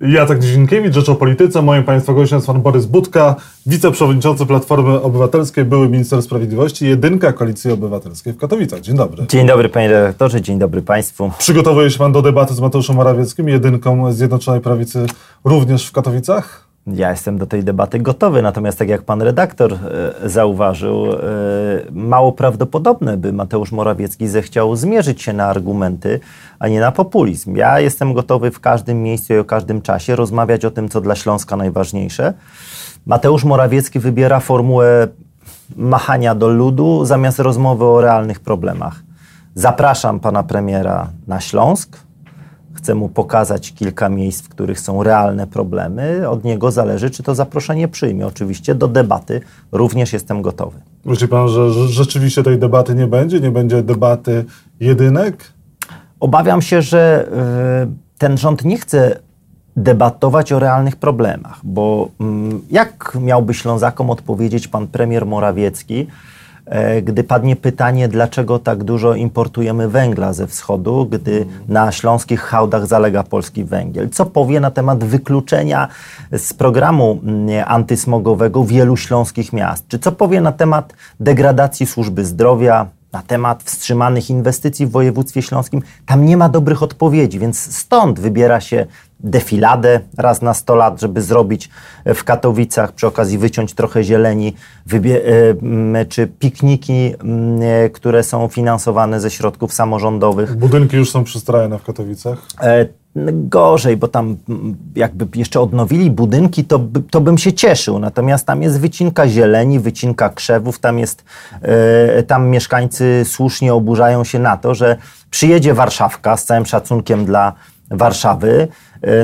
Jacek Dzienkiewicz, Rzecz o Polityce. Moim Państwa gościem jest Pan Borys Budka, wiceprzewodniczący Platformy Obywatelskiej, były minister sprawiedliwości, jedynka Koalicji Obywatelskiej w Katowicach. Dzień dobry. Dzień dobry Panie redaktorze, dzień dobry Państwu. Przygotowuje się Pan do debaty z Mateuszem Morawieckim, jedynką Zjednoczonej Prawicy również w Katowicach? Ja jestem do tej debaty gotowy, natomiast tak jak pan redaktor e, zauważył, e, mało prawdopodobne, by Mateusz Morawiecki zechciał zmierzyć się na argumenty, a nie na populizm. Ja jestem gotowy w każdym miejscu i o każdym czasie rozmawiać o tym, co dla Śląska najważniejsze. Mateusz Morawiecki wybiera formułę machania do ludu zamiast rozmowy o realnych problemach. Zapraszam pana premiera na Śląsk, Chcę mu pokazać kilka miejsc, w których są realne problemy. Od niego zależy, czy to zaproszenie przyjmie. Oczywiście do debaty również jestem gotowy. Myśli pan, że rzeczywiście tej debaty nie będzie? Nie będzie debaty jedynek? Obawiam się, że y, ten rząd nie chce debatować o realnych problemach, bo mm, jak miałby Ślązakom odpowiedzieć pan premier Morawiecki, E, gdy padnie pytanie, dlaczego tak dużo importujemy węgla ze wschodu, gdy na śląskich hałdach zalega polski węgiel. Co powie na temat wykluczenia z programu mm, antysmogowego wielu śląskich miast? Czy co powie na temat degradacji służby zdrowia, na temat wstrzymanych inwestycji w województwie śląskim, tam nie ma dobrych odpowiedzi, więc stąd wybiera się defiladę raz na 100 lat, żeby zrobić w Katowicach, przy okazji wyciąć trochę zieleni, e, czy pikniki, e, które są finansowane ze środków samorządowych. Budynki już są przystrajane w Katowicach? E, gorzej, bo tam jakby jeszcze odnowili budynki, to, to bym się cieszył. Natomiast tam jest wycinka zieleni, wycinka krzewów, tam jest, tam mieszkańcy słusznie oburzają się na to, że przyjedzie Warszawka z całym szacunkiem dla Warszawy,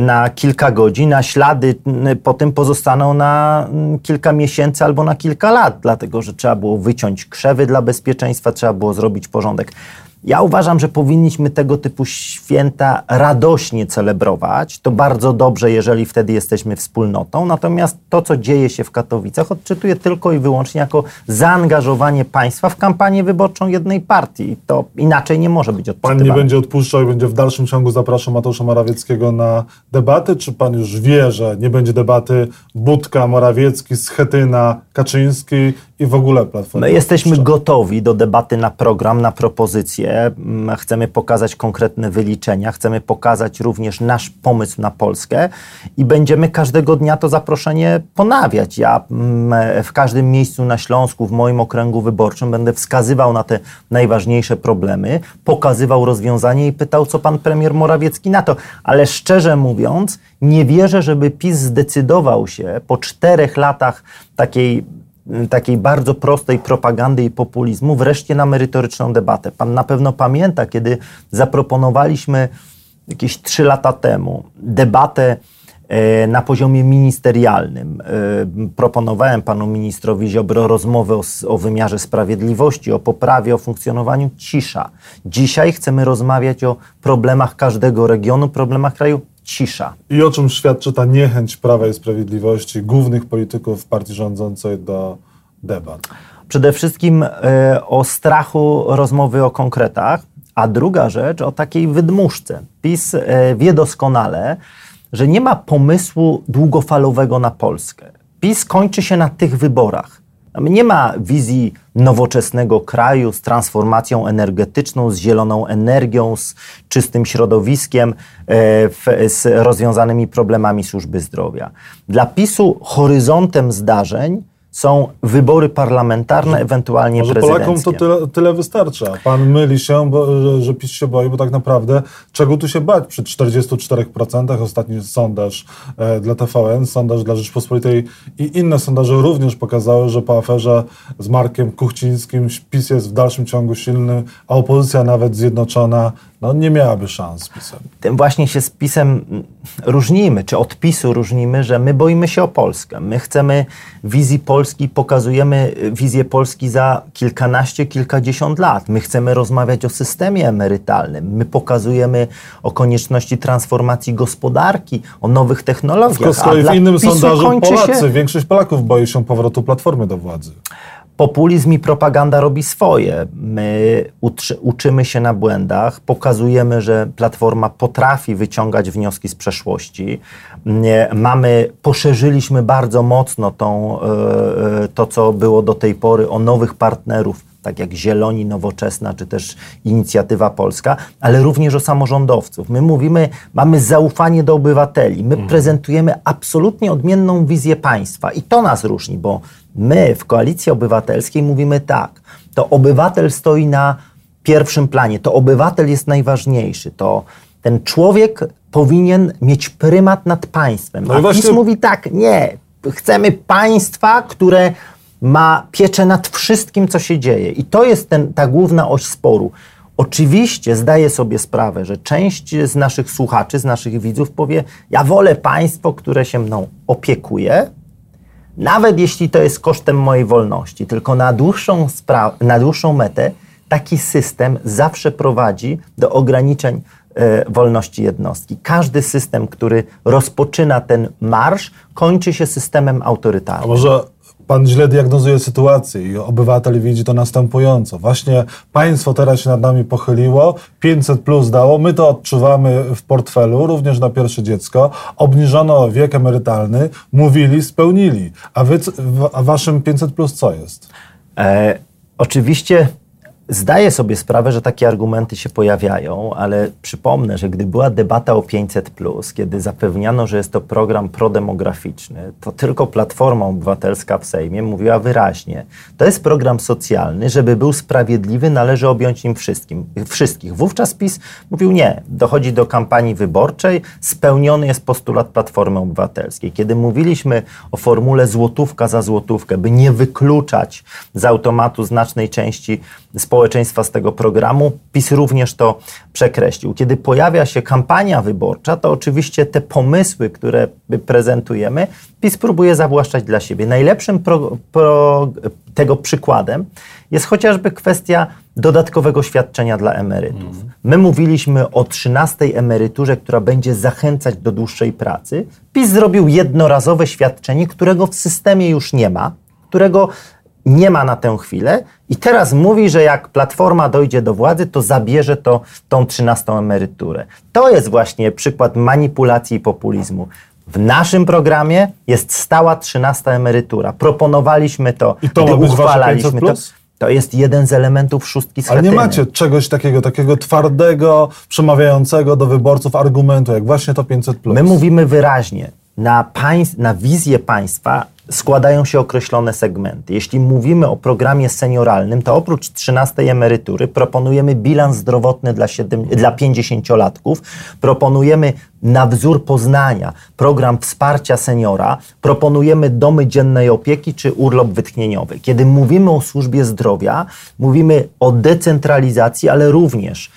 na kilka godzin, a ślady y, po tym pozostaną na mm, kilka miesięcy albo na kilka lat, dlatego że trzeba było wyciąć krzewy dla bezpieczeństwa, trzeba było zrobić porządek. Ja uważam, że powinniśmy tego typu święta radośnie celebrować. To bardzo dobrze, jeżeli wtedy jesteśmy wspólnotą. Natomiast to, co dzieje się w Katowicach, odczytuję tylko i wyłącznie jako zaangażowanie państwa w kampanię wyborczą jednej partii. To inaczej nie może być odczytywane. Pan nie będzie odpuszczał i będzie w dalszym ciągu zapraszał Mateusza Morawieckiego na debaty? Czy pan już wie, że nie będzie debaty Budka, Morawiecki, Schetyna, Kaczyński i w ogóle Platformy? My jesteśmy gotowi do debaty na program, na propozycje Mm, chcemy pokazać konkretne wyliczenia, chcemy pokazać również nasz pomysł na Polskę i będziemy każdego dnia to zaproszenie ponawiać. Ja mm, w każdym miejscu na Śląsku, w moim okręgu wyborczym będę wskazywał na te najważniejsze problemy, pokazywał rozwiązanie i pytał, co pan premier Morawiecki na to. Ale szczerze mówiąc, nie wierzę, żeby PiS zdecydował się po czterech latach takiej takiej bardzo prostej propagandy i populizmu wreszcie na merytoryczną debatę. Pan na pewno pamięta, kiedy zaproponowaliśmy jakieś trzy lata temu debatę e, na poziomie ministerialnym. E, proponowałem panu ministrowi Ziobro rozmowę o, o, wymiarze sprawiedliwości, o poprawie, o funkcjonowaniu cisza. Dzisiaj chcemy rozmawiać o problemach każdego regionu, problemach kraju cisza. I o czym świadczy ta niechęć Prawa i Sprawiedliwości, głównych polityków partii rządzącej do debat? Przede wszystkim y, o strachu rozmowy o konkretach, a druga rzecz o takiej wydmuszce. PiS y, wie doskonale, że nie ma pomysłu długofalowego na Polskę. PiS kończy się na tych wyborach. Nie ma wizji nowoczesnego kraju z transformacją energetyczną, z zieloną energią, z czystym środowiskiem, e, z rozwiązanymi problemami służby zdrowia. Dla PiSu horyzontem zdarzeń są wybory parlamentarne, ewentualnie Może prezydenckie. Polakom to tyle, tyle wystarcza. Pan myli się, bo, że, że PiS się boi, bo tak naprawdę czego tu się bać przy 44%? Ostatni sondaż e, dla TVN, sondaż dla Rzeczpospolitej i inne sondaże również pokazały, że po aferze z Markiem Kuchcińskim PiS jest w dalszym ciągu silny, a opozycja nawet zjednoczona no, nie miałaby szans z PiSem. Tym właśnie się z PiSem różnimy, czy od PiSu różnimy, że my boimy się o Polskę. My chcemy wizji Polski, pokazujemy wizję Polski za kilkanaście, kilkadziesiąt lat. My chcemy rozmawiać o systemie emerytalnym. My pokazujemy o konieczności transformacji gospodarki, o nowych technologiach. Z kolei w innym sondażu Polacy, się... większość Polaków boi się powrotu Platformy do władzy. Populizm i propaganda robi swoje. My uczymy się na błędach, pokazujemy, że Platforma potrafi wyciągać wnioski z przeszłości. Mamy, poszerzyliśmy bardzo mocno tą, e, e, to, co było do tej pory o nowych partnerów tak jak Zieloni, Nowoczesna, czy też Inicjatywa Polska, ale również o samorządowców. My mówimy, mamy zaufanie do obywateli, my mhm. prezentujemy absolutnie odmienną wizję państwa i to nas różni, bo my w Koalicji Obywatelskiej mówimy tak, to obywatel stoi na pierwszym planie, to obywatel jest najważniejszy, to ten człowiek powinien mieć prymat nad państwem. No A właśnie... PiS mówi tak, nie, chcemy państwa, które ma pieczę nad wszystkim, co się dzieje. I to jest ten, ta główna oś sporu. Oczywiście zdaję sobie sprawę, że część z naszych słuchaczy, z naszych widzów powie: Ja wolę państwo, które się mną opiekuje, nawet jeśli to jest kosztem mojej wolności. Tylko na dłuższą, na dłuższą metę taki system zawsze prowadzi do ograniczeń e, wolności jednostki. Każdy system, który rozpoczyna ten marsz, kończy się systemem autorytarnym. A może pan źle diagnozuje sytuację i obywatel widzi to następująco. Właśnie państwo teraz się nad nami pochyliło, 500 plus dało, my to odczuwamy w portfelu, również na pierwsze dziecko, obniżono wiek emerytalny, mówili, spełnili. A, wy, a waszym 500 plus co jest? E, oczywiście Zdaję sobie sprawę, że takie argumenty się pojawiają, ale przypomnę, że gdy była debata o 500, kiedy zapewniano, że jest to program prodemograficzny, to tylko Platforma Obywatelska w Sejmie mówiła wyraźnie: to jest program socjalny, żeby był sprawiedliwy, należy objąć nim wszystkim, wszystkich. Wówczas PiS mówił: nie, dochodzi do kampanii wyborczej, spełniony jest postulat Platformy Obywatelskiej. Kiedy mówiliśmy o formule złotówka za złotówkę, by nie wykluczać z automatu znacznej części społeczeństwa, społeczeństwa z tego programu. PiS również to przekreślił. Kiedy pojawia się kampania wyborcza, to oczywiście te pomysły, które prezentujemy, PiS próbuje zawłaszczać dla siebie. Najlepszym pro, pro, tego przykładem jest chociażby kwestia dodatkowego świadczenia dla emerytów. Mhm. My mówiliśmy o 13 emeryturze, która będzie zachęcać do dłuższej pracy. PiS zrobił jednorazowe świadczenie, którego w systemie już nie ma, którego nie ma na tę chwilę i teraz mówi, że jak Platforma dojdzie do władzy, to zabierze to tą 13 emeryturę. To jest właśnie przykład manipulacji i populizmu. W naszym programie jest stała 13 emerytura. Proponowaliśmy to, I to gdy uchwalaliśmy to. To jest jeden z elementów szóstki Ale nie macie czegoś takiego, takiego twardego, przemawiającego do wyborców argumentu, jak właśnie to 500+. My mówimy wyraźnie, na, państw, na wizję państwa składają się określone segmenty. Jeśli mówimy o programie senioralnym, to oprócz 13 emerytury proponujemy bilans zdrowotny dla, 7, dla 50-latków, proponujemy na wzór Poznania program wsparcia seniora, proponujemy domy dziennej opieki czy urlop wytchnieniowy. Kiedy mówimy o służbie zdrowia, mówimy o decentralizacji, ale również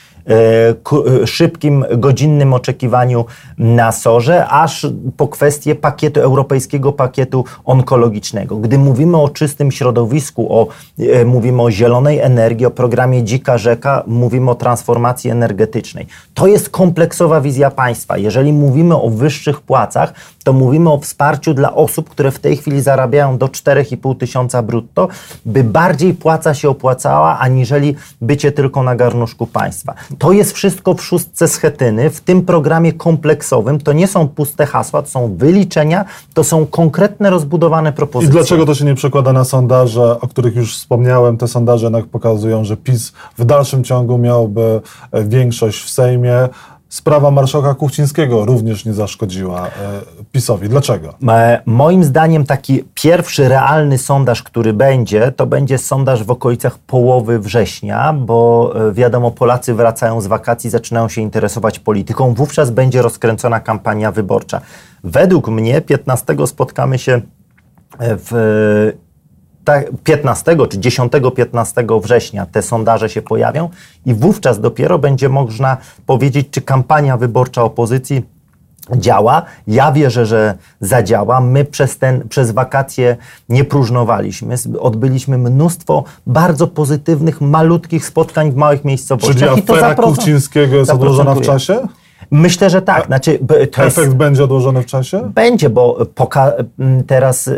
szybkim, godzinnym oczekiwaniu na sorze, aż po kwestię pakietu, europejskiego pakietu onkologicznego. Gdy mówimy o czystym środowisku, o, e, mówimy o zielonej energii, o programie Dzika Rzeka, mówimy o transformacji energetycznej. To jest kompleksowa wizja państwa. Jeżeli mówimy o wyższych płacach, to mówimy o wsparciu dla osób, które w tej chwili zarabiają do 4,5 tysiąca brutto, by bardziej płaca się opłacała, aniżeli bycie tylko na garnuszku państwa. To jest wszystko w szóstce schetyny, w tym programie kompleksowym. To nie są puste hasła, to są wyliczenia, to są konkretne, rozbudowane propozycje. I dlaczego to się nie przekłada na sondaże, o których już wspomniałem? Te sondaże jednak pokazują, że PiS w dalszym ciągu miałby e, większość w Sejmie. Sprawa marszałka Kuchcińskiego również nie zaszkodziła e, PiSowi. Dlaczego? E, moim zdaniem taki pierwszy realny sondaż, który będzie, to będzie sondaż w okolicach połowy września, bo e, wiadomo, Polacy wracają z wakacji, zaczynają się interesować polityką. Wówczas będzie rozkręcona kampania wyborcza. Według mnie 15 spotkamy się w 15 czy 10-15 września te sondaże się pojawią i wówczas dopiero będzie można powiedzieć, czy kampania wyborcza opozycji działa. Ja wierzę, że zadziała. My przez, ten, przez wakacje nie próżnowaliśmy. Odbyliśmy mnóstwo bardzo pozytywnych, malutkich spotkań w małych miejscowościach. Czyli afera Kuchcińskiego jest odłożona w czasie? Myślę, że tak. Znaczy, to Efekt jest... będzie odłożony w czasie? Będzie, bo teraz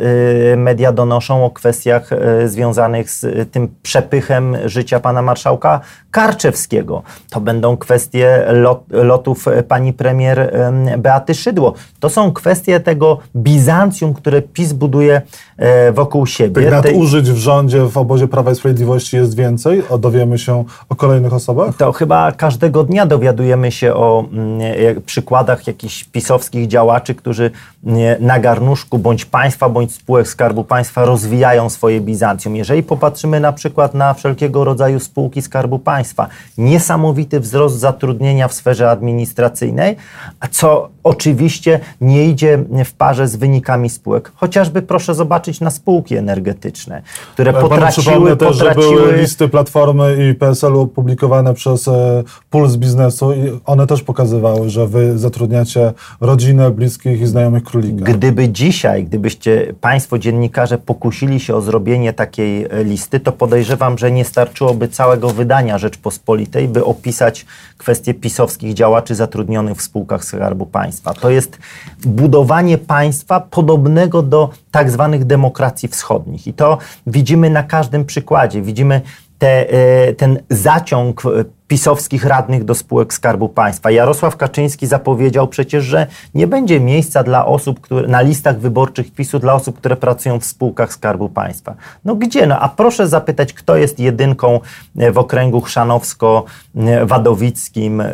media donoszą o kwestiach związanych z tym przepychem życia pana marszałka Karczewskiego. To będą kwestie lot, lotów pani premier Beaty Szydło. To są kwestie tego Bizancjum, które PiS buduje wokół siebie. Tych nadużyć w rządzie, w obozie Prawa i Sprawiedliwości jest więcej? O, dowiemy się o kolejnych osobach? To chyba każdego dnia dowiadujemy się o mm, przykładach jakichś pisowskich działaczy, którzy na garnuszku bądź państwa, bądź spółek Skarbu Państwa rozwijają swoje Bizancjum. Jeżeli popatrzymy na przykład na wszelkiego rodzaju spółki Skarbu Państwa, niesamowity wzrost zatrudnienia w sferze administracyjnej, co oczywiście nie idzie w parze z wynikami spółek. Chociażby proszę zobaczyć na spółki energetyczne, które ja potraciły... też, potraciły... że były listy Platformy i PSL-u opublikowane przez e, Puls Biznesu i one też pokazywały, że wy zatrudniacie rodzinę, bliskich i znajomych królika. Gdyby dzisiaj, gdybyście Państwo dziennikarze pokusili się o zrobienie takiej e, listy, to podejrzewam, że nie starczyłoby całego wydania Rzeczpospolitej, by opisać kwestie pisowskich działaczy zatrudnionych w spółkach Skarbu Państwa. To jest budowanie państwa podobnego do tak zwanych demokracji wschodnich. I to widzimy na każdym przykładzie. Widzimy te, e, ten zaciąg pisowskich radnych do spółek Skarbu Państwa. Jarosław Kaczyński zapowiedział przecież, że nie będzie miejsca dla osób, które, na listach wyborczych PiSu dla osób, które pracują w spółkach Skarbu Państwa. No gdzie? No a proszę zapytać, kto jest jedynką e, w okręgu chrzanowsko-wadowickim e,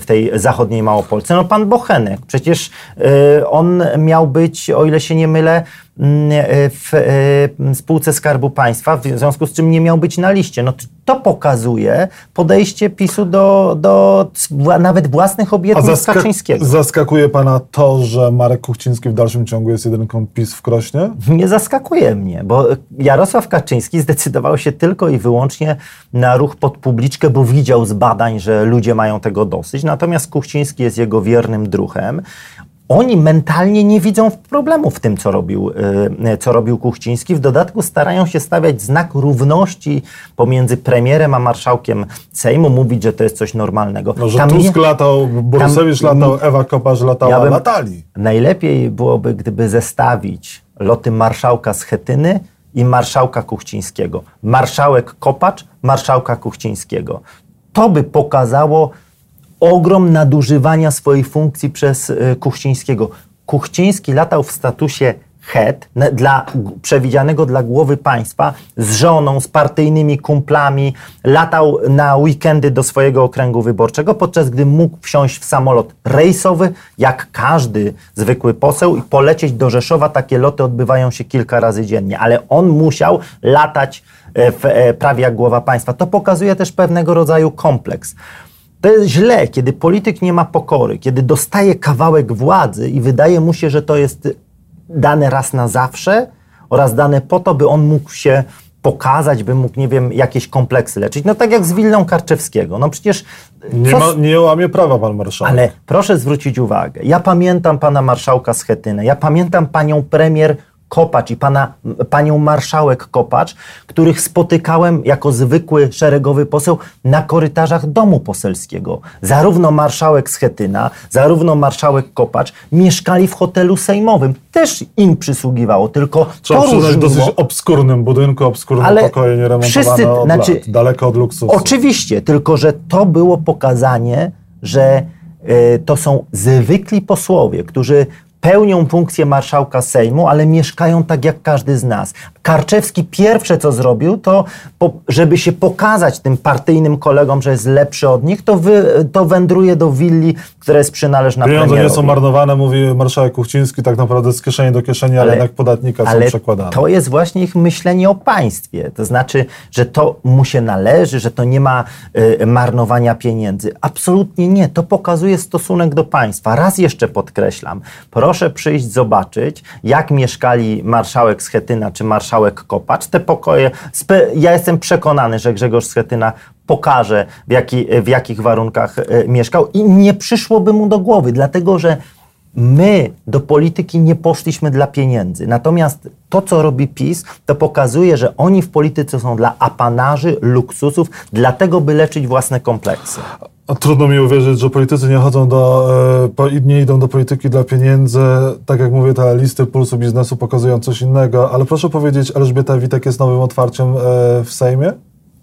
w tej zachodniej Małopolsce? No pan Bochenek. Przecież on miał być, o ile się nie mylę, Mm, e, w e, spółce Skarbu Państwa, w związku z czym nie miał być na liście. No to pokazuje podejście PiSu do, do nawet własnych obietnic zaska Kaczyńskiego. Zaskakuje Pana to, że Marek Kuchciński w dalszym ciągu jest jedynką PiS w Krośnie? Nie zaskakuje mnie, bo Jarosław Kaczyński zdecydował się tylko i wyłącznie na ruch pod publiczkę, bo widział z badań, że ludzie mają tego dosyć. Natomiast Kuchciński jest jego wiernym druhem oni mentalnie nie widzą problemu w tym, co robił, y, co robił Kuchciński. W dodatku starają się stawiać znak równości pomiędzy premierem a marszałkiem Sejmu, mówić, że to jest coś normalnego. No, że tam Tusk latał, Borusewicz tam, latał, Ewa Kopacz latała, ja bym, latali. Najlepiej byłoby, gdyby zestawić loty marszałka Schetyny i marszałka Kuchcińskiego. Marszałek Kopacz, marszałka Kuchcińskiego. To by pokazało ogrom nadużywania swojej funkcji przez e, Kuchcińskiego. Kuchciński latał w statusie head dla, przewidzianego dla głowy państwa z żoną, z partyjnymi kumplami, latał na weekendy do swojego okręgu wyborczego, podczas gdy mógł wsiąść w samolot rejsowy, jak każdy zwykły poseł i polecieć do Rzeszowa. Takie loty odbywają się kilka razy dziennie, ale on musiał latać e, w, e, prawie jak głowa państwa. To pokazuje też pewnego rodzaju kompleks. To jest źle, kiedy polityk nie ma pokory, kiedy dostaje kawałek władzy i wydaje mu się, że to jest dane raz na zawsze oraz dane po to, by on mógł się pokazać, by mógł, nie wiem, jakieś kompleksy leczyć. No tak jak z Willą Karczewskiego. No przecież... Nie, ma, nie łamie prawa pan marszałek. Ale proszę zwrócić uwagę. Ja pamiętam pana marszałka Schetynę. Ja pamiętam panią premier Kopacz i pana, panią marszałek Kopacz, których spotykałem jako zwykły szeregowy poseł na korytarzach domu poselskiego. Zarówno marszałek Schetyna, zarówno marszałek Kopacz mieszkali w hotelu sejmowym. Też im przysługiwało, tylko Trzeba to różniło. dosyć obskurnym budynku, obskurnym ale pokoje nieremontowane wszyscy, od znaczy, lat, daleko od luksusu. Oczywiście, tylko że to było pokazanie, że y, to są zwykli posłowie, którzy pełnią funkcję marszałka Sejmu, ale mieszkają tak jak każdy z nas. Karczewski pierwsze co zrobił, to żeby się pokazać tym partyjnym kolegom, że jest lepszy od nich, to, wy, to wędruje do willi, która jest przynależna Pieniądze premierowi. nie są marnowane, mówi marszałek Kuchciński, tak naprawdę z kieszeni do kieszeni, ale, ale jednak podatnika ale są przekładane. to jest właśnie ich myślenie o państwie. To znaczy, że to mu się należy, że to nie ma y, marnowania pieniędzy. Absolutnie nie. To pokazuje stosunek do państwa. Raz jeszcze podkreślam, proszę przyjść zobaczyć, jak mieszkali marszałek Schetyna czy marszałek Kopacz. Te pokoje, ja jestem przekonany, że Grzegorz Schetyna pokaże, w, jaki, w jakich warunkach e, mieszkał i nie przyszłoby mu do głowy, dlatego że My do polityki nie poszliśmy dla pieniędzy. Natomiast to, co robi PiS, to pokazuje, że oni w polityce są dla apanarzy, luksusów, dlatego, by leczyć własne kompleksy. Trudno mi uwierzyć, że politycy nie chodzą do, e, nie idą do polityki dla pieniędzy. Tak jak mówię, te listy pulsu biznesu pokazują coś innego. Ale proszę powiedzieć, Elżbieta Witek jest nowym otwarciem e, w Sejmie?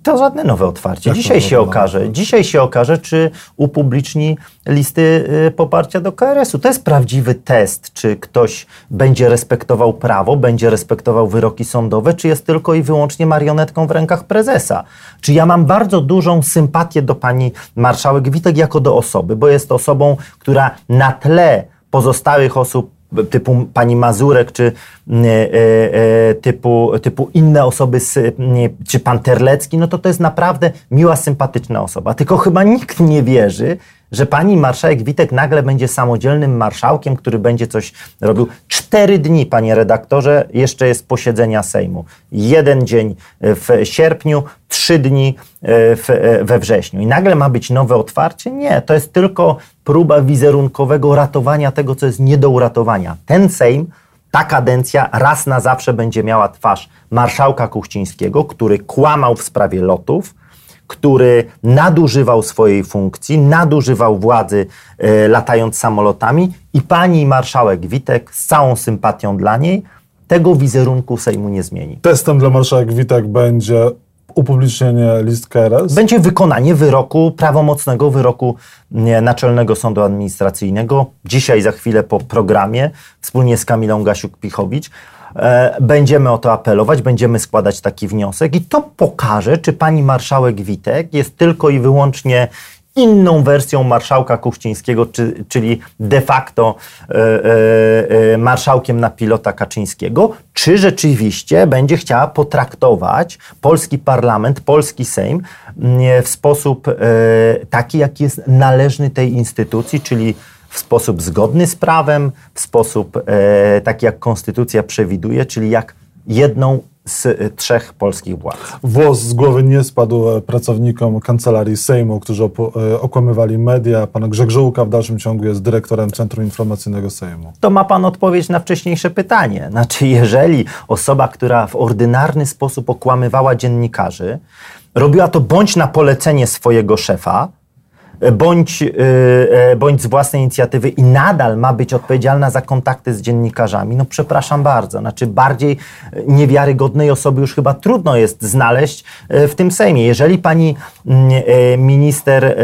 To żadne nowe otwarcie. Dzisiaj się okaże, dzisiaj się okaże, czy upubliczni listy y, poparcia do KRS-u. To jest prawdziwy test, czy ktoś będzie respektował prawo, będzie respektował wyroki sądowe, czy jest tylko i wyłącznie marionetką w rękach prezesa. Czy ja mam bardzo dużą sympatię do pani marszałek Witek jako do osoby, bo jest osobą, która na tle pozostałych osób typu pani Mazurek, czy typu, typu inne osoby, czy pan Terlecki, no to to jest naprawdę miła, sympatyczna osoba. Tylko chyba nikt nie wierzy, że pani marszałek Witek nagle będzie samodzielnym marszałkiem, który będzie coś robił. Cztery dni, panie redaktorze, jeszcze jest posiedzenia Sejmu. Jeden dzień w sierpniu, trzy dni w, we wrześniu. I nagle ma być nowe otwarcie? Nie, to jest tylko próba wizerunkowego ratowania tego, co jest nie do uratowania. Ten Sejm, ta kadencja raz na zawsze będzie miała twarz marszałka Kuchcińskiego, który kłamał w sprawie lotów, który nadużywał swojej funkcji, nadużywał władzy y, latając samolotami i pani marszałek Witek z całą sympatią dla niej tego wizerunku Sejmu nie zmieni. Testem dla marszałek Witek będzie upublicznienie list KRS? Będzie wykonanie wyroku, prawomocnego wyroku Naczelnego Sądu Administracyjnego. Dzisiaj, za chwilę po programie, wspólnie z Kamilą Gasiuk-Pichowicz, e, będziemy o to apelować, będziemy składać taki wniosek i to pokaże, czy pani marszałek Witek jest tylko i wyłącznie inną wersją marszałka Kuchcińskiego, czy, czyli de facto e, e, e, marszałkiem na pilota Kaczyńskiego, czy rzeczywiście będzie chciała potraktować polski parlament, polski Sejm mm, w sposób e, taki, jaki jest należny tej instytucji, czyli w sposób zgodny z prawem, w sposób e, taki, jak konstytucja przewiduje, czyli jak jedną z y, trzech polskich władz. Włos z głowy nie spadł e, pracownikom kancelarii Sejmu, którzy e, okłamywali media. Pan Grzegorz w dalszym ciągu jest dyrektorem Centrum Informacyjnego Sejmu. To ma pan odpowiedź na wcześniejsze pytanie. Znaczy, jeżeli osoba, która w ordynarny sposób okłamywała dziennikarzy, robiła to bądź na polecenie swojego szefa, bądź, y, e, bądź z własnej inicjatywy i nadal ma być odpowiedzialna za kontakty z dziennikarzami, no przepraszam bardzo. Znaczy bardziej niewiarygodnej osoby już chyba trudno jest znaleźć e, w tym Sejmie. Jeżeli pani e, minister,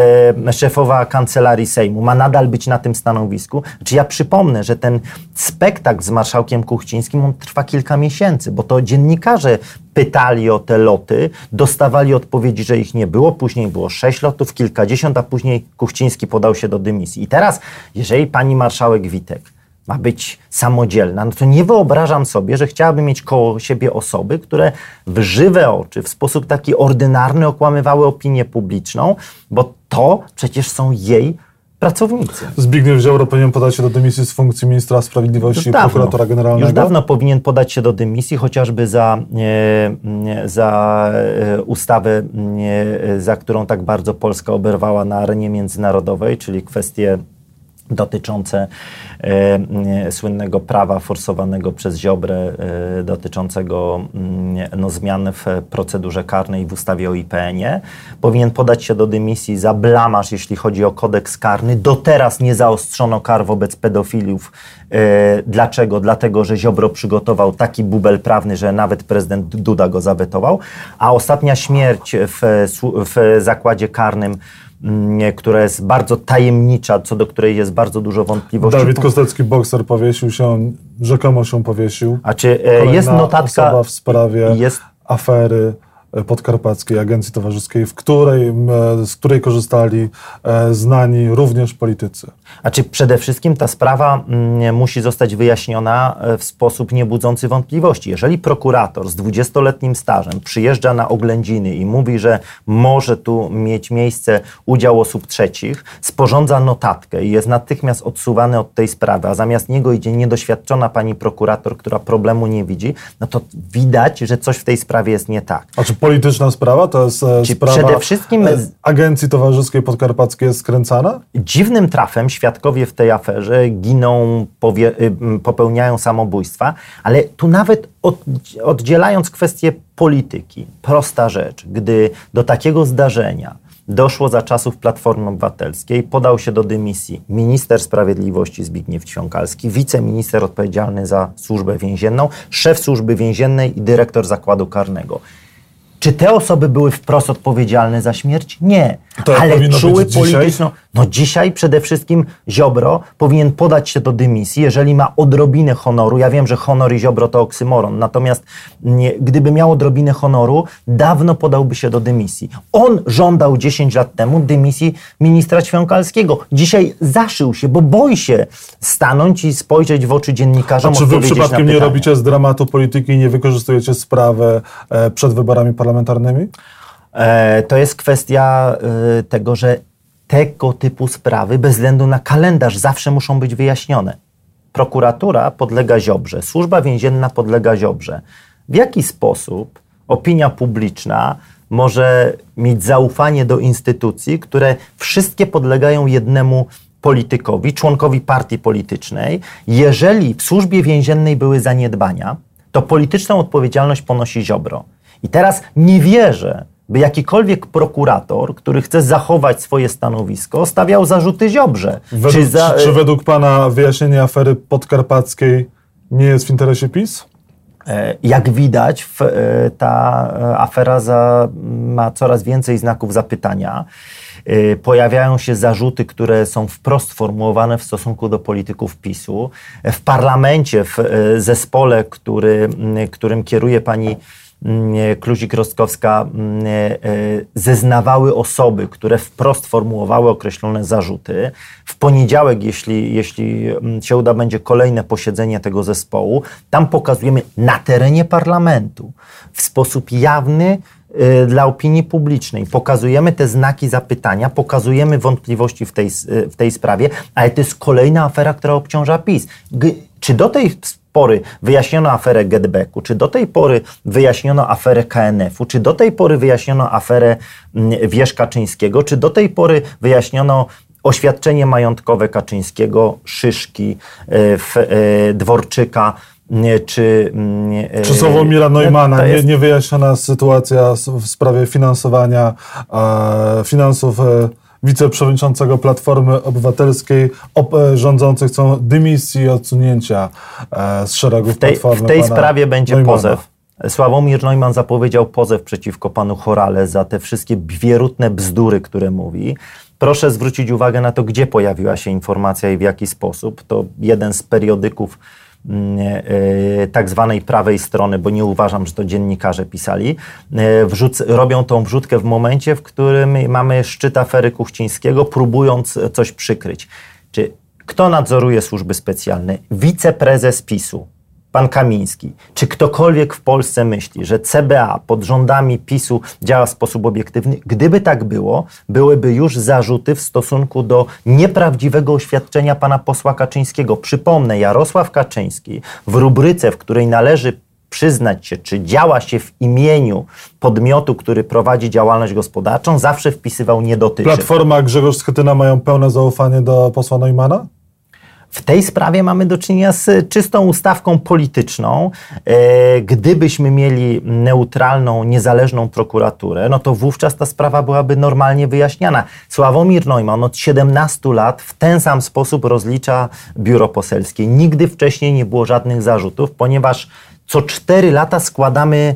szefowa kancelarii Sejmu ma nadal być na tym stanowisku, znaczy ja przypomnę, że ten spektakl z marszałkiem Kuchcińskim on trwa kilka miesięcy, bo to dziennikarze pytali o te loty, dostawali odpowiedzi, że ich nie było, później było sześć lotów, kilkadziesiąt, a później Kuchciński podał się do dymisji. I teraz, jeżeli pani marszałek Witek ma być samodzielna, no to nie wyobrażam sobie, że chciałaby mieć koło siebie osoby, które w żywe oczy, w sposób taki ordynarny okłamywały opinię publiczną, bo to przecież są jej pracownicy. Zbigniew Ziobro powinien podać się do dymisji z funkcji ministra sprawiedliwości i prokuratora generalnego? Już dawno powinien podać się do dymisji, chociażby za, e, za e, ustawę, e, za którą tak bardzo Polska oberwała na arenie międzynarodowej, czyli kwestie dotyczące e, e, słynnego prawa forsowanego przez Ziobrę e, dotyczącego mm, no, zmian w procedurze karnej w ustawie o IPN-ie. Powinien podać się do dymisji za blamaż, jeśli chodzi o kodeks karny. Do teraz nie zaostrzono kar wobec pedofilów. E, dlaczego? Dlatego, że Ziobro przygotował taki bubel prawny, że nawet prezydent Duda go zawetował. A ostatnia śmierć w, w zakładzie karnym która jest bardzo tajemnicza, co do której jest bardzo dużo wątpliwości. Dawid Kostecki, bokser, powiesił się, rzekomo się powiesił. A czy e, Kolejna jest notatka... w sprawie jest... afery Podkarpackiej Agencji Towarzyskiej, w której, z której korzystali e, znani również politycy. A czy przede wszystkim ta sprawa mm, musi zostać wyjaśniona e, w sposób niebudzący wątpliwości. Jeżeli prokurator z 20-letnim stażem przyjeżdża na oględziny i mówi, że może tu mieć miejsce udział osób trzecich, sporządza notatkę i jest natychmiast odsuwany od tej sprawy, a zamiast niego idzie niedoświadczona pani prokurator, która problemu nie widzi, no to widać, że coś w tej sprawie jest nie tak. A czy polityczna sprawa? To jest e, Czy sprawa przede wszystkim- e, Agencji Towarzyskiej Podkarpackiej jest skręcana? Dziwnym trafem świadkowie w tej aferze giną, y, popełniają samobójstwa, ale tu nawet od, oddzielając kwestię polityki, prosta rzecz, gdy do takiego zdarzenia doszło za czasów Platformy Obywatelskiej, podał się do dymisji minister sprawiedliwości Zbigniew Ćwiąkalski, wiceminister odpowiedzialny za służbę więzienną, szef służby więziennej i dyrektor zakładu karnego. Czy te osoby były wprost odpowiedzialne za śmierć? Nie. To ale czuły być dzisiaj? No dzisiaj przede wszystkim Ziobro powinien podać się do dymisji, jeżeli ma odrobinę honoru. Ja wiem, że honor i Ziobro to oksymoron, natomiast nie, gdyby miał odrobinę honoru, dawno podałby się do dymisji. On żądał 10 lat temu dymisji ministra Ćwiąkalskiego. Dzisiaj zaszył się, bo boi się stanąć i spojrzeć w oczy dziennikarzom, A czy wy przypadkiem nie robicie z dramatu polityki i nie wykorzystujecie sprawy e, przed wyborami parlamentarnymi? E, to jest kwestia e, tego, że tego typu sprawy bez względu na kalendarz zawsze muszą być wyjaśnione. Prokuratura podlega Ziobrze, służba więzienna podlega Ziobrze. W jaki sposób opinia publiczna może mieć zaufanie do instytucji, które wszystkie podlegają jednemu politykowi, członkowi partii politycznej, jeżeli w służbie więziennej były zaniedbania, to polityczną odpowiedzialność ponosi Ziobro. I teraz nie wierzę, by jakikolwiek prokurator, który chce zachować swoje stanowisko, stawiał zarzuty Ziobrze. Według, czy, za- czy, według pana wyjaśnienie afery podkarpackiej nie jest w interesie PiS? E, Jak widać, e, ta e, afera za, ma coraz więcej znaków zapytania. Pojawiają się zarzuty, które są wprost sformułowane w stosunku do polityków PiSu. W parlamencie, w zespole, który, którym kieruje pani Kluzik-Rostkowska, m, e, zeznawały osoby, które wprost formułowały określone zarzuty. W poniedziałek, jeśli, jeśli mm, się uda, będzie kolejne posiedzenie tego zespołu. Tam pokazujemy na terenie parlamentu w sposób jawny dla opinii publicznej. Pokazujemy te znaki zapytania, pokazujemy wątpliwości w tej, w tej sprawie, ale to jest kolejna afera, która obciąża PiS. Czy do tej pory wyjaśniono aferę Getbacku, czy do tej pory wyjaśniono aferę KNF-u, czy do tej pory wyjaśniono aferę mm, Wierz Kaczyńskiego, czy do tej pory wyjaśniono oświadczenie majątkowe Kaczyńskiego, Szyszki, w, y, Dworczyka, y, czy... y, Czy Sławomira Neumana, jest- niewyjaśniona sytuacja w sprawie finansowania e, finansów e, wiceprzewodniczącego Platformy Obywatelskiej, op, e, rządzący chcą dymisji i odsunięcia e, z szeregów W tej, Platformy w tej sprawie będzie Neumana. pozew. Sławomir Neumann zapowiedział pozew przeciwko panu Chorale za te wszystkie wierutne bzdury, które mówi. Proszę zwrócić uwagę na to, gdzie pojawiła się informacja i w jaki sposób. To jeden z periodyków tak zwanej prawej strony, bo nie uważam, że to dziennikarze pisali, e, wrzuc, robią tą wrzutkę w momencie, w którym mamy szczyt afery Kuchcińskiego, próbując coś przykryć. Czy kto nadzoruje służby specjalne? Wiceprezes PiSu, pan Kamiński. Czy ktokolwiek w Polsce myśli, że CBA pod rządami PiSu działa w sposób obiektywny? Gdyby tak było, byłyby już zarzuty w stosunku do nieprawdziwego oświadczenia pana posła Kaczyńskiego. Przypomnę, Jarosław Kaczyński w rubryce, w której należy przyznać się, czy działa się w imieniu podmiotu, który prowadzi działalność gospodarczą, zawsze wpisywał nie dotyczy. Platforma Grzegorz Schetyna mają pełne zaufanie do posła Neumana? W tej sprawie mamy do czynienia z czystą ustawką polityczną. E, Gdybyśmy mieli neutralną, niezależną prokuraturę, no to wówczas ta sprawa byłaby normalnie wyjaśniana. Sławomir Neumann od 17 lat w ten sam sposób rozlicza biuro poselskie. Nigdy wcześniej nie było żadnych zarzutów, ponieważ co 4 lata składamy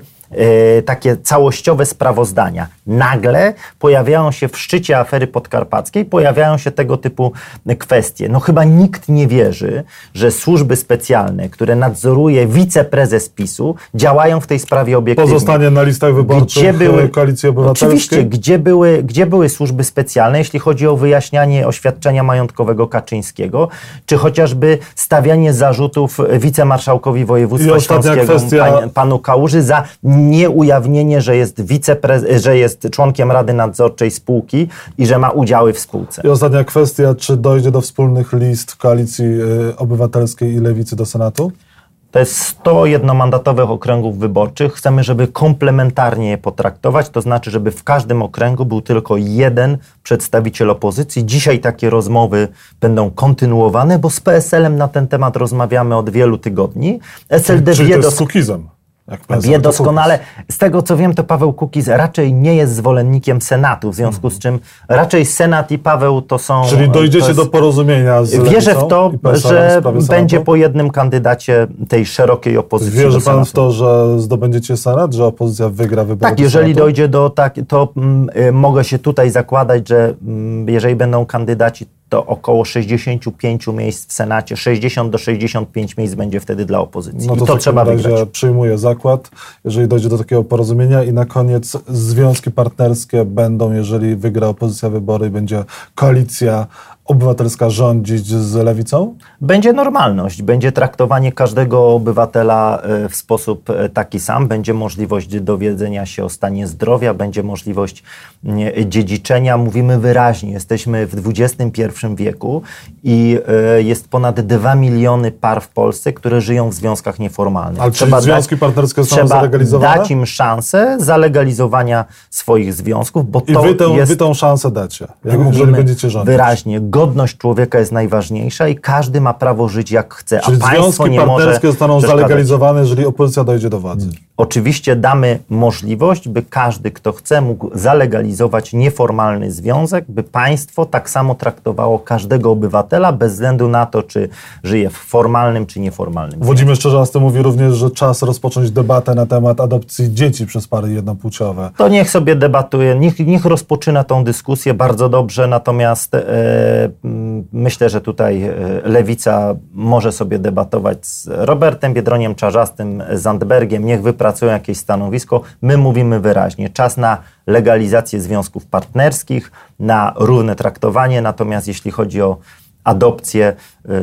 takie całościowe sprawozdania. Nagle pojawiają się w szczycie afery podkarpackiej, pojawiają się tego typu kwestie. No chyba nikt nie wierzy, że służby specjalne, które nadzoruje wiceprezes PiSu, działają w tej sprawie obiektywnie. Pozostanie na listach wyborczych Gdzie były- e, Koalicji Obywatelskiej? Oczywiście, gdzie były, gdzie były służby specjalne, jeśli chodzi o wyjaśnianie oświadczenia majątkowego Kaczyńskiego, czy chociażby stawianie zarzutów wicemarszałkowi I województwa ostatnia śląskiego, kwestia- pan, panu Kałuży, za nieujawnienie, że jest, wiceprez- że jest członkiem Rady Nadzorczej spółki i że ma udziały w spółce. I ostatnia kwestia, czy dojdzie do wspólnych list Koalicji e, Obywatelskiej i Lewicy do Senatu? To jest 100 jednomandatowych okręgów wyborczych. Chcemy, żeby komplementarnie je potraktować, to znaczy, żeby w każdym okręgu był tylko jeden przedstawiciel opozycji. Dzisiaj takie rozmowy będą kontynuowane, bo z PSL-em na ten temat rozmawiamy od wielu tygodni. SLD Czyli wie to jest z Kukizem. PSL, Wie doskonale. Z tego co wiem, to Paweł Kukiz raczej nie jest zwolennikiem Senatu, w związku z czym raczej Senat i Paweł to są. Czyli to dojdziecie jest- do porozumienia z Wierzę w to, w że będzie po jednym kandydacie tej szerokiej opozycji. Wierzy pan w to, że zdobędziecie Senat, że opozycja wygra wybory Tak, do jeżeli Senatu? dojdzie do tak, to mm, y, mogę się tutaj zakładać, że mm, jeżeli będą kandydaci, to około 65 miejsc w Senacie, 60 do 65 miejsc będzie wtedy dla opozycji. No I to, to w takim trzeba razie wygrać. przyjmuję zakład, jeżeli dojdzie do takiego porozumienia i na koniec związki partnerskie będą, jeżeli wygra opozycja wybory i będzie koalicja obywatelska rządzić z lewicą? Będzie normalność, będzie traktowanie każdego obywatela e, w sposób e, taki sam, będzie możliwość dowiedzenia się o stanie zdrowia, będzie możliwość dziedziczenia. Mówimy wyraźnie, jesteśmy w XXI wieku i e, jest ponad 2 miliony par w Polsce, które żyją w związkach nieformalnych. Ale czyli związki partnerskie zostaną trzeba zalegalizowane? dać im szansę zalegalizowania swoich związków, bo I to wy, tę, jest... wy tą szansę dacie, jak, Mówimy będziecie rządzić. wyraźnie, godność człowieka jest najważniejsza i każdy ma prawo żyć jak chce, Czyli a państwo związki nie może partnerskie zostaną zalegalizowane, jeżeli opozycja dojdzie do władzy. Oczywiście damy możliwość, by każdy, kto chce, mógł zalegalizować nieformalny związek, by państwo tak samo traktowało każdego obywatela, bez względu na to, czy żyje w formalnym czy nieformalnym. Włodzimierz Czerzasty mówi również, że czas rozpocząć debatę na temat adopcji dzieci przez pary jednopłciowe. To niech sobie debatuje, niech, niech rozpoczyna tą dyskusję bardzo dobrze, natomiast e, myślę, że tutaj e, Lewica może sobie debatować z Robertem Biedroniem Czarzastym, Zandbergiem, niech wypracują jakieś stanowisko. My mówimy wyraźnie, czas na legalizację związków partnerskich, na równe traktowanie, natomiast jeśli chodzi o adopcję.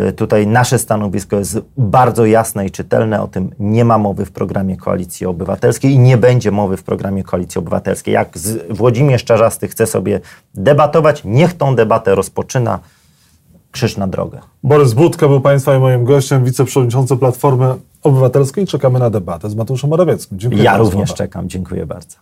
Y, Tutaj nasze stanowisko jest bardzo jasne i czytelne. O tym nie ma mowy w programie Koalicji Obywatelskiej i nie będzie mowy w programie Koalicji Obywatelskiej. Jak Włodzimierz Czarzasty chce sobie debatować, niech tą debatę rozpoczyna. Krzyż na drogę. Borys Budka był Państwa i moim gościem, wiceprzewodniczący Platformy Obywatelskiej. Czekamy na debatę z Mateuszem Morawieckim. Dziękuję Ja bardzo. również czekam. Dziękuję bardzo.